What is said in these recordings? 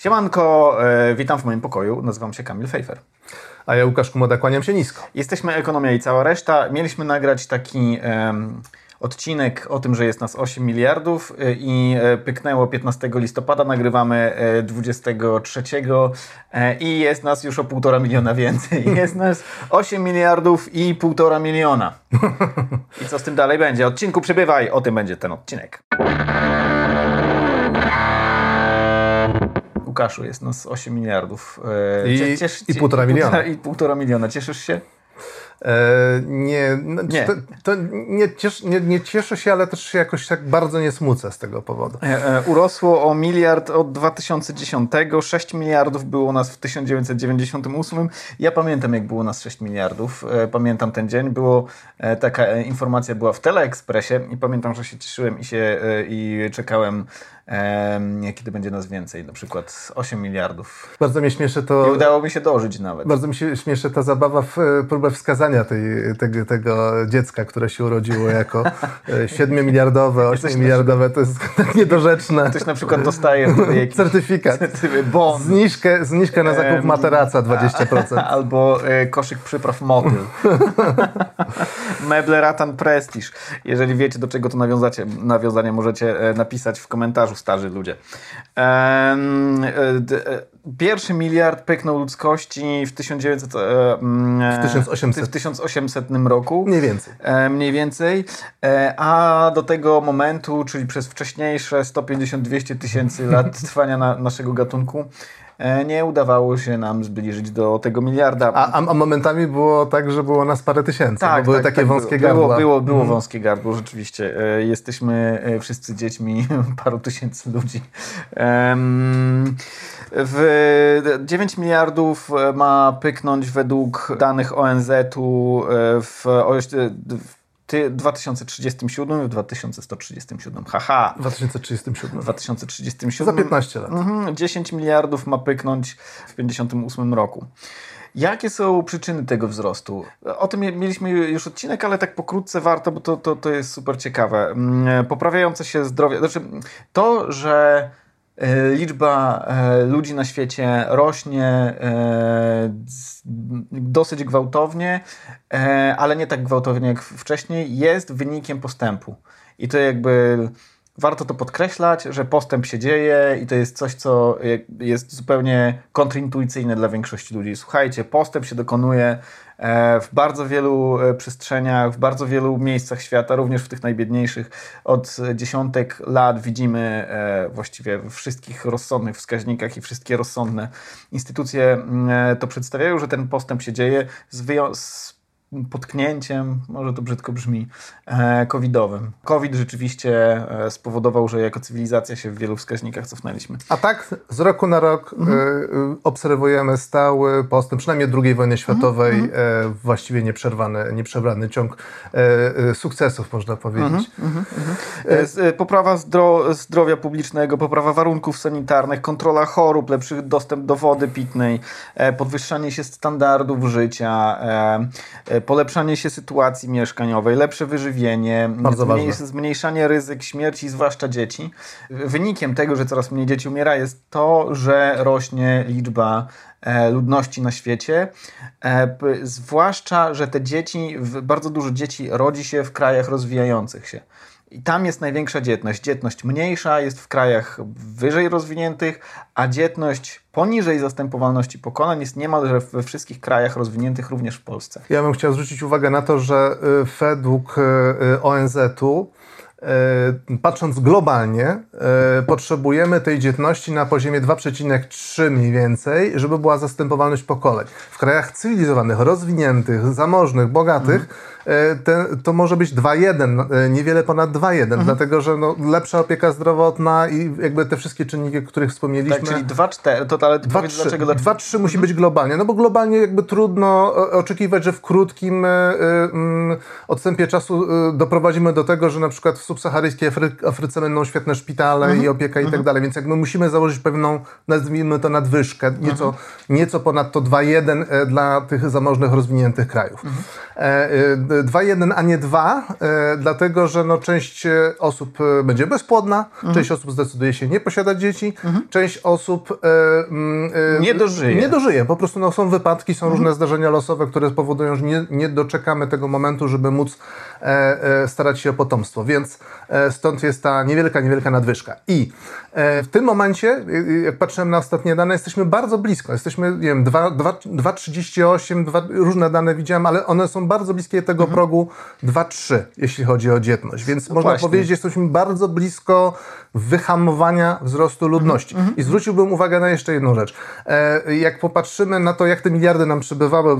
Siemanko, e, witam w moim pokoju, nazywam się Kamil Fejfer. A ja Łukasz Kumoda, kłaniam się nisko. Jesteśmy Ekonomia i cała reszta. Mieliśmy nagrać taki em, odcinek o tym, że jest nas 8 miliardów e, i e, pyknęło 15 listopada, nagrywamy e, 23 e, i jest nas już o półtora miliona więcej. Jest nas 8 miliardów i półtora miliona. I co z tym dalej będzie? Odcinku przybywaj, o tym będzie ten odcinek. Łukaszu, jest nas 8 miliardów. E, I- i półtora miliona. I półtora miliona. Cieszysz się? E, nie, no, Nie. To, to nie, ciesz, nie, nie cieszę się, ale też się jakoś tak bardzo nie smucę z tego powodu. E, e, urosło o miliard od 2010, 6 miliardów było nas w 1998. Ja pamiętam, jak było nas 6 miliardów. E, Pamiętam ten dzień. Było, e, taka informacja była w Teleekspresie i pamiętam, że się cieszyłem i, się, i czekałem, e, kiedy będzie nas więcej. Na przykład 8 miliardów. Bardzo mnie śmieszy I to... udało mi się dożyć nawet. Bardzo mi się śmieszy ta zabawa w e, próbę wskazania tej, tego, tego dziecka, które się urodziło jako 7-miliardowe, 8-miliardowe. To jest tak niedorzeczne. Ktoś na przykład dostaje jakiś Certyfikat. bon. Zniżkę, zniżkę na zakup materaca 20%. Albo e, koszyk przypraw motyl. Meble Ratan Prestige. Jeżeli wiecie, do czego to nawiązacie, nawiązanie możecie e, napisać w komentarzu, starzy ludzie. E, e, Pierwszy miliard pyknął ludzkości w 1900, e, mm, W 1800. w 1800 roku. Mniej więcej. Mniej więcej, a do tego momentu, czyli przez wcześniejsze 150-200 tysięcy lat trwania na, naszego gatunku, nie udawało się nam zbliżyć do tego miliarda. A, a, momentami było tak, że było nas parę tysięcy, bo były takie wąskie było, gardła. Było, było, było wąskie gardło, rzeczywiście. E, Jesteśmy e, wszyscy dziećmi paru tysięcy ludzi. W 9 miliardów e, ma pyknąć według danych ONZ-u e, w, w ty- 2037 w 2137. Haha. W 2037. W 2037. Za 15 lat. Mhm, 10 miliardów ma pyknąć w 58 roku. Jakie są przyczyny tego wzrostu? O tym mie- mieliśmy już odcinek, ale tak pokrótce warto, bo to, to, to jest super ciekawe. Mm, Poprawiające się zdrowie. Znaczy, to, że liczba e, ludzi na świecie rośnie e, dosyć gwałtownie, e, ale nie tak gwałtownie jak wcześniej, jest wynikiem postępu. I to jakby warto to podkreślać, że postęp się dzieje i to jest coś, co jest zupełnie kontrintuicyjne dla większości ludzi. Słuchajcie, postęp się dokonuje e, w bardzo wielu e, przestrzeniach, w bardzo wielu miejscach świata, również w tych najbiedniejszych. Od dziesiątek lat widzimy e, właściwie we wszystkich rozsądnych wskaźnikach i wszystkie rozsądne instytucje mm, e, to przedstawiają, że ten postęp się dzieje z, wyją- z potknięciem, może to brzydko brzmi, e, covidowym. Covid rzeczywiście e, spowodował, że jako cywilizacja się w wielu wskaźnikach cofnęliśmy. A tak z roku na rok Mhm. e, e, obserwujemy stały postęp, przynajmniej II wojny światowej, Mhm. e, właściwie nieprzerwany, nieprzerwany ciąg sukcesów, można powiedzieć. Mhm. Z- e, Poprawa zdro zdrowia publicznego, poprawa warunków sanitarnych, kontrola chorób, lepszy dostęp do wody pitnej, podwyższanie się standardów życia, polepszanie się sytuacji mieszkaniowej, lepsze wyżywienie, zmniejszanie ryzyk śmierci, zwłaszcza dzieci. Wynikiem tego, że coraz mniej dzieci umiera, jest to, że rośnie liczba e, ludności na świecie. E, zwłaszcza, że te dzieci, bardzo dużo dzieci rodzi się w krajach rozwijających się. I tam jest największa dzietność. Dzietność mniejsza jest w krajach wyżej rozwiniętych, a dzietność poniżej zastępowalności pokoleń jest niemalże we wszystkich krajach rozwiniętych, również w Polsce. Ja bym chciał zwrócić uwagę na to, że y, według y, y, ONZ-u patrząc globalnie, y, potrzebujemy tej dzietności na poziomie 2,3 mniej więcej, żeby była zastępowalność pokoleń. W krajach cywilizowanych, rozwiniętych, zamożnych, bogatych te, to może być 2,1, y, niewiele ponad 2,1, dlatego że no, lepsza opieka zdrowotna i jakby te wszystkie czynniki, o których wspomnieliśmy. Tak, czyli 2-4, to ale ty powiedz 2-3 dlaczego, dlaczego 2-3 musi być globalnie, no bo globalnie jakby trudno e, oczekiwać, że w krótkim e, e, mm, odstępie czasu e, doprowadzimy do tego, że na przykład w subsaharyjskiej Afry Afryce będą świetne szpitale mhm. i opieka i tak dalej, więc jakby musimy założyć pewną, nazwijmy to nadwyżkę, nieco, mhm. nieco ponad to 2,1 e, dla tych zamożnych, rozwiniętych krajów. Mhm. 2,1, a nie 2, dlatego że no, część osób będzie bezpłodna, mhm. część osób zdecyduje się nie posiadać dzieci, mhm. część osób nie dożyje. Nie dożyje, po prostu no, są wypadki, są różne zdarzenia losowe, które spowodują, że nie, nie doczekamy tego momentu, żeby móc e, e, starać się o potomstwo. Więc e, stąd jest ta niewielka, niewielka nadwyżka. I e, w tym momencie, jak patrzyłem na ostatnie dane, jesteśmy bardzo blisko. Jesteśmy, nie wiem, 2,38, różne dane widziałem, ale one są bardzo bliskie tego mhm. progu 2,3, jeśli chodzi o dzietność. Więc no można właśnie. powiedzieć, że jesteśmy bardzo blisko wyhamowania wzrostu ludności. Mhm. I zwróciłbym uwagę na jeszcze jedną rzecz. E, jak popatrzymy na to, jak te miliardy nam przybywały,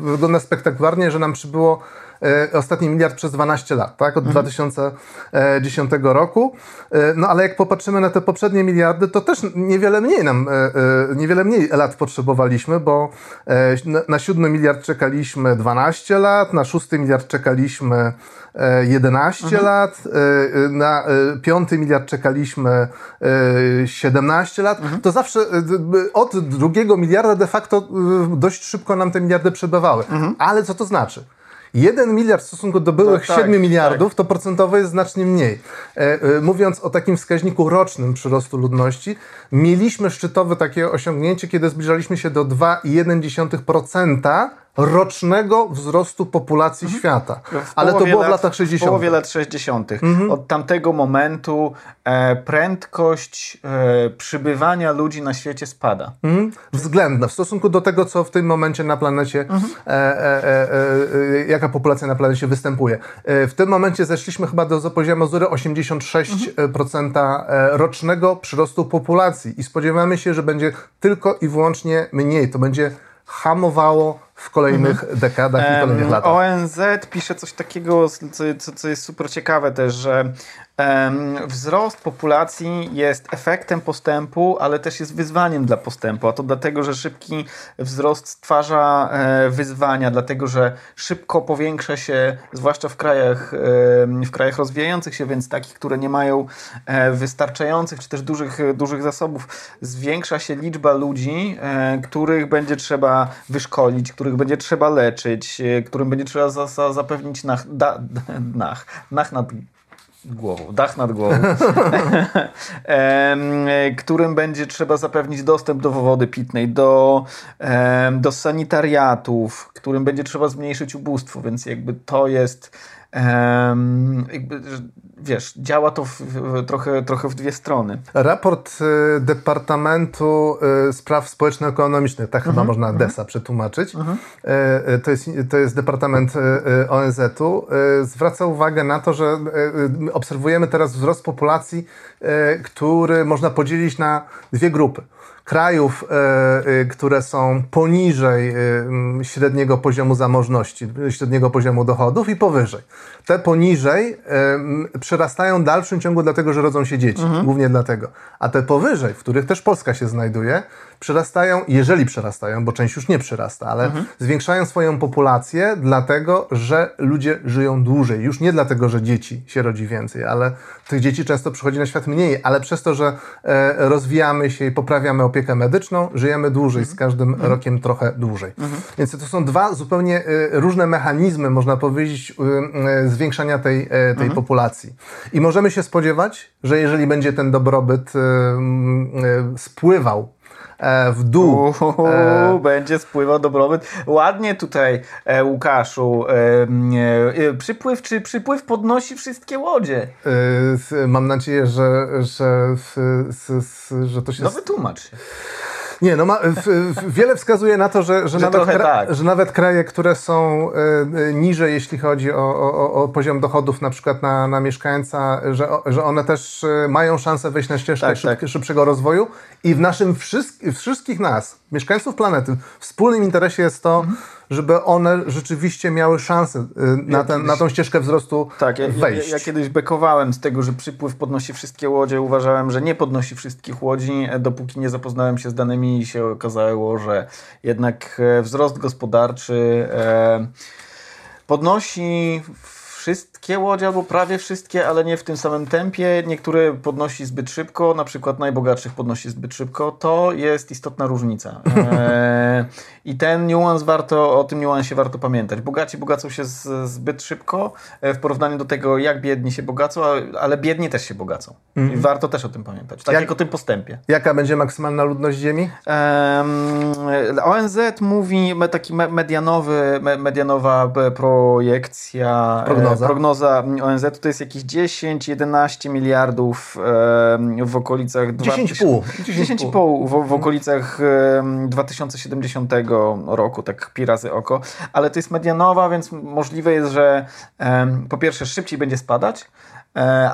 wygląda spektakularnie, że nam przybyło E, ostatni miliard przez 12 lat, tak? Od mhm. 2010 roku. E, no ale jak popatrzymy na te poprzednie miliardy, to też niewiele mniej nam, e, niewiele mniej lat potrzebowaliśmy, bo na siódmy miliard czekaliśmy 12 lat, na szósty miliard czekaliśmy 11 mhm. lat, na piąty miliard czekaliśmy 17 lat, mhm. to zawsze od drugiego miliarda de facto dość szybko nam te miliardy przebywały. Mhm. Ale co to znaczy? 1 miliard w stosunku do byłych no, tak, 7 miliardów, tak. to procentowo jest znacznie mniej. E, e, mówiąc o takim wskaźniku rocznym przyrostu ludności, mieliśmy szczytowe takie osiągnięcie, kiedy zbliżaliśmy się do 2,1% rocznego wzrostu populacji mhm. świata. Ale to było lat, w latach 60. W połowie lat 60. Mhm. Od tamtego momentu e, prędkość e, przybywania ludzi na świecie spada. Mhm. Względna w stosunku do tego, co w tym momencie na planecie, mhm. e, e, e, e jaka populacja na planecie występuje. w tym momencie zeszliśmy chyba do poziomu 0,86% mhm. rocznego przyrostu populacji i spodziewamy się, że będzie tylko i wyłącznie mniej. To będzie hamowało w kolejnych mhm. dekadach i kolejnych latach. ONZ pisze coś takiego, co, co jest super ciekawe też, że Wzrost populacji jest efektem postępu, ale też jest wyzwaniem dla postępu. A to dlatego, że szybki wzrost stwarza e, wyzwania, dlatego że szybko powiększa się, zwłaszcza w krajach, w krajach rozwijających się, więc takich, które nie mają e, wystarczających czy też dużych, dużych zasobów, zwiększa się liczba ludzi, e, których będzie trzeba wyszkolić, których będzie trzeba leczyć, którym będzie trzeba zapewnić nach, da, nach, nach nad głową, dach nad głową, którym będzie trzeba zapewnić dostęp do wody pitnej, do, do sanitariatów, którym będzie trzeba zmniejszyć ubóstwo, więc jakby to jest jakby, wiesz, działa to w, w, trochę, trochę w dwie strony. Raport y, Departamentu y, Spraw Społeczno-Ekonomicznych, tak chyba mhm, można mhm. DESA przetłumaczyć, mhm. y, y, to, jest, to jest Departament y, y, ONZ-u, zwraca uwagę na to, że obserwujemy teraz wzrost populacji, który można podzielić na dwie grupy krajów, które są poniżej średniego poziomu zamożności, średniego poziomu dochodów i powyżej. Te poniżej przerastają w dalszym ciągu dlatego, że rodzą się dzieci, mhm. głównie dlatego. A te powyżej, w których też Polska się znajduje, przerastają, jeżeli przerastają, bo część już nie przerasta, ale mhm. zwiększają swoją populację dlatego, że ludzie żyją dłużej. Już nie dlatego, że dzieci się rodzi więcej, ale tych dzieci często przychodzi na świat mniej, ale przez to, że e, rozwijamy się i poprawiamy opiekę medyczną, żyjemy dłużej, mhm. z każdym mhm. rokiem trochę dłużej. Mhm. Więc to są dwa zupełnie e, różne mechanizmy, można powiedzieć, e, zwiększania tej, e, tej mhm. populacji. I możemy się spodziewać, że jeżeli będzie ten dobrobyt spływał w dół. Uhu, e... Będzie spływał dobrobyt. Ładnie tutaj, e, Łukaszu. E, przypływ, czy przypływ podnosi wszystkie łodzie? mam nadzieję, że, że, że, że to się... No wytłumacz się. Nie, no ma, w, w, wiele wskazuje na to, że, że, że nawet, kra, tak. że nawet kraje, które są y, niżej, jeśli chodzi o, o, o, poziom dochodów na przykład na, na mieszkańca, że, że one też y, mają szansę wejść na ścieżkę tak, szyb, tak. szybszego rozwoju i w naszym wszystkich nas, mieszkańców planety, wspólnym interesie jest to, mhm żeby one rzeczywiście miały szansę y, na, ten, na tą ścieżkę wzrostu tak, ja, wejść. Ja, ja, kiedyś bekowałem z tego, że przypływ podnosi wszystkie łodzie. Uważałem, że nie podnosi wszystkich łodzi, e, dopóki nie zapoznałem się z danymi i się okazało, że jednak e, wzrost gospodarczy e, podnosi wszystkie łodzie, albo prawie wszystkie, ale nie w tym samym tempie. Niektóre podnosi zbyt szybko, na przykład najbogatszych podnosi zbyt szybko. To jest istotna różnica. E, I ten niuans warto, o tym niuansie warto pamiętać. Bogaci bogacą się z, zbyt szybko e, w porównaniu do tego, jak biedni się bogacą, ale biedni też się bogacą. I warto też o tym pamiętać. Tak jak, jak o tym postępie. Jaka będzie maksymalna ludność Ziemi? ONZ mówi, taki medianowy, medianowa projekcja, prognoza, prognoza ONZ to jest jakieś 10-11 miliardów w okolicach... 10,5. 10,5 w, w okolicach 2070 roku, tak pi razy oko. Ale to jest medianowa, więc możliwe jest, że po pierwsze szybciej będzie spadać,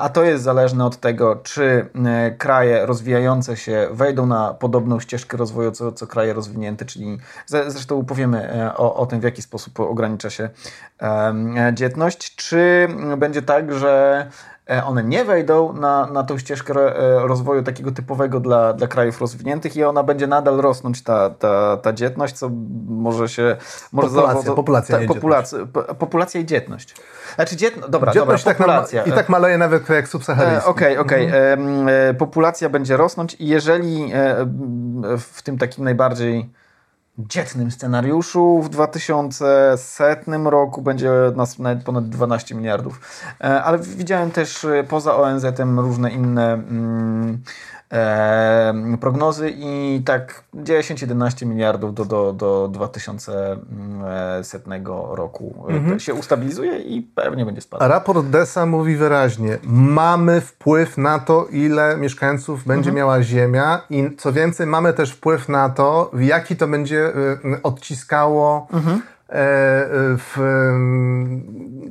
a to jest zależne od tego, czy e, kraje rozwijające się wejdą na podobną ścieżkę rozwoju co, co kraje rozwinięte, czyli zresztą powiemy e, o, o tym, w jaki sposób ogranicza się dzietność, czy będzie tak, że one nie wejdą na, na tą ścieżkę rozwoju takiego typowego dla, dla krajów rozwiniętych i ona będzie nadal rosnąć, ta, ta, ta dzietność, co może się... Może populacja, populacja, ta, populacja, populacja i dzietność. Znaczy dzietność, dobra, dzietność dobra, populacja. Tak I tak maleje nawet jak subsaharyjski. E, okej, okej. Okay, mhm. okay. populacja będzie rosnąć i jeżeli e, w tym takim najbardziej dzietnym scenariuszu w 2100 roku będzie nas nawet ponad 12 miliardów. E, ale widziałem też poza ONZ-em różne inne mm, e, prognozy i tak 10-11 miliardów do, do, do 2100 roku mhm. się ustabilizuje i pewnie będzie spadał. Raport DESA mówi wyraźnie, mamy wpływ na to, ile mieszkańców będzie mhm. miała Ziemia i co więcej, mamy też wpływ na to, w jaki to będzie odciskało. Mhm w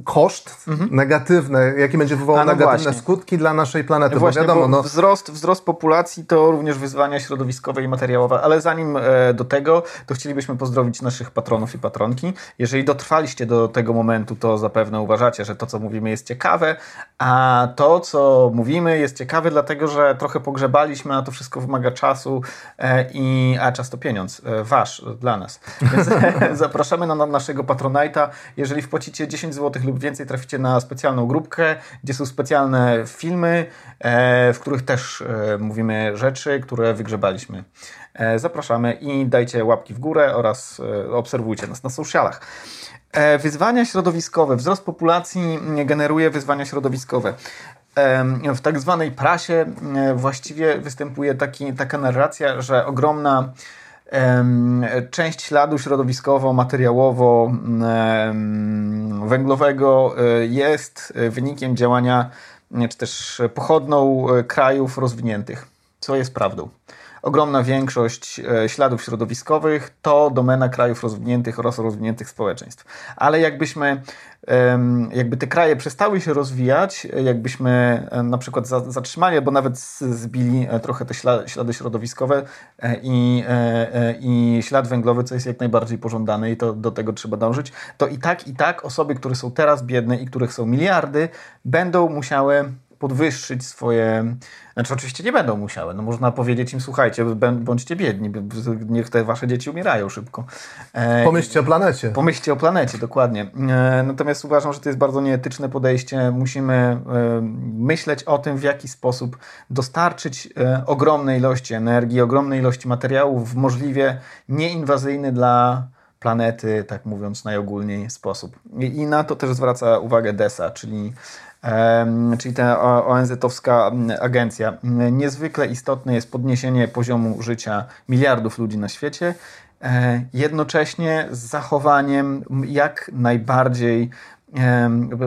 koszt mhm. negatywny, jaki będzie wywołał no negatywne właśnie. skutki dla naszej planety. Właśnie, bo wiadomo, bo no... wzrost, wzrost populacji to również wyzwania środowiskowe i materiałowe, ale zanim e, do tego, to chcielibyśmy pozdrowić naszych patronów i patronki. Jeżeli dotrwaliście do tego momentu, to zapewne uważacie, że to, co mówimy jest ciekawe, a to, co mówimy jest ciekawe, dlatego, że trochę pogrzebaliśmy, a to wszystko wymaga czasu e, i a czas to pieniądz, wasz, dla nas. Więc zapraszamy na naszego Patronite'a. Jeżeli wpłacicie 10 zł lub więcej, traficie na specjalną grupkę, gdzie są specjalne filmy, e, w których też e, mówimy rzeczy, które wygrzebaliśmy. E, zapraszamy i dajcie łapki w górę oraz obserwujcie nas na socialach. Wyzwania środowiskowe. Wzrost populacji generuje wyzwania środowiskowe. W tak zwanej prasie właściwie występuje taki, taka narracja, że ogromna część śladu środowiskowo-materiałowo-węglowego e, jest wynikiem działania, czy też pochodną e, krajów rozwiniętych, co jest prawdą. Ogromna większość e, śladów środowiskowych to domena krajów rozwiniętych oraz rozwiniętych społeczeństw. Ale jakbyśmy jakby te kraje przestały się rozwijać, jakbyśmy na przykład zatrzymali, albo nawet zbili e, trochę te ślady środowiskowe e, i, e, i ślad węglowy, co jest jak najbardziej pożądane i to do tego trzeba dążyć, to i tak, i tak osoby, które są teraz biedne i których są miliardy, będą musiały podwyższyć swoje. Znaczy, oczywiście nie będą musiały. No, można powiedzieć im, słuchajcie, bądźcie biedni, niech te wasze dzieci umierają szybko. E, pomyślcie o planecie. Pomyślcie o planecie, dokładnie. E, natomiast uważam, że to jest bardzo nieetyczne podejście. Musimy e, myśleć o tym, w jaki sposób dostarczyć ogromnej ilości energii, ogromnej ilości materiałów w możliwie nieinwazyjny dla planety, tak mówiąc najogólniej sposób. I na to też zwraca uwagę DESA, czyli czyli ta ONZ-owska agencja. Niezwykle istotne jest podniesienie poziomu życia miliardów ludzi na świecie, e, jednocześnie z zachowaniem jak najbardziej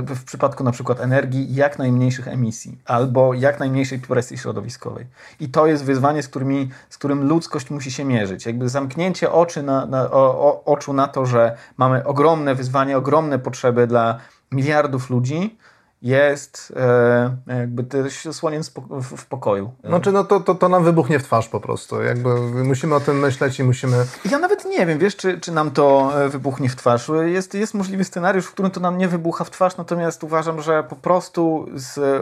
w przypadku na przykład energii jak najmniejszych emisji albo jak najmniejszej presji środowiskowej. I to jest wyzwanie, z, którymi, z którym ludzkość musi się mierzyć. Jakby zamknięcie oczy na, na, o, oczu na to, że mamy ogromne wyzwanie, ogromne potrzeby dla miliardów ludzi, jest e, jakby też słoniem w pokoju. Znaczy, no to, to, to nam wybuchnie w twarz po prostu. Jakby musimy o tym myśleć i musimy... Ja nawet nie wiem, wiesz, czy, czy nam to e, wybuchnie w twarz. Jest, jest możliwy scenariusz, w którym to nam nie wybucha w twarz, natomiast uważam, że po prostu z, e,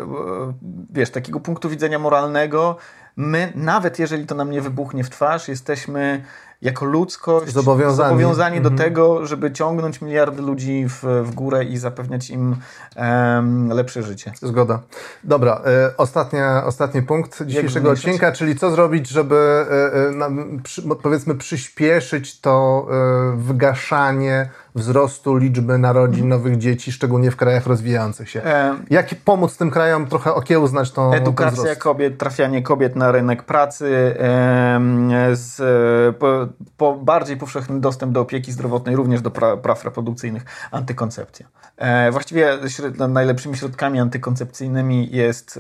wiesz, takiego punktu widzenia moralnego my, nawet jeżeli to nam nie wybuchnie w twarz, jesteśmy jako ludzkość Zobowiązani. zobowiązani do Mhm. tego, żeby ciągnąć miliardy ludzi w, w górę i zapewniać im em, lepsze życie. Zgoda. Dobra, e, ostatnia, ostatni punkt dzisiejszego odcinka, czyli co zrobić, żeby e, e, nam, przy, powiedzmy przyspieszyć to e, wygaszanie wzrostu liczby narodzin nowych dzieci, szczególnie w krajach rozwijających się. Em, Jak pomóc tym krajom trochę okiełznać tą Edukacja kobiet, trafianie kobiet na rynek pracy, z, po, po bardziej powszechny dostęp do opieki zdrowotnej, również do pra, praw reprodukcyjnych, antykoncepcja. E, właściwie śred, najlepszymi środkami antykoncepcyjnymi jest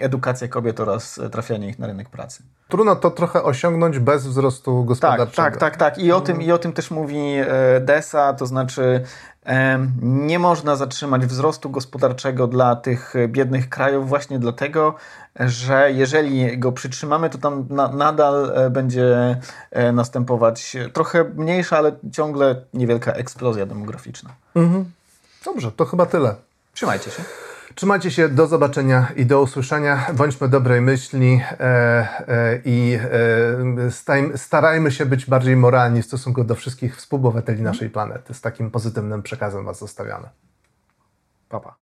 edukacja kobiet oraz trafianie ich na rynek pracy. Trudno to trochę osiągnąć bez wzrostu Tak, gospodarczego. tak, tak, tak. I o tym, i o tym też mówi e, DESA, to znaczy nie można zatrzymać wzrostu gospodarczego dla tych biednych krajów właśnie dlatego, że jeżeli go przytrzymamy, to tam na, nadal e, będzie e, następować trochę mniejsza, ale ciągle niewielka eksplozja demograficzna. Mhm. Dobrze, to chyba tyle. Trzymajcie się. Trzymajcie się, do zobaczenia i do usłyszenia. Bądźmy dobrej myśli e, e, i e, starajmy się być bardziej moralni w stosunku do wszystkich współobywateli naszej planety. Z takim pozytywnym przekazem Was zostawiamy. Pa, pa.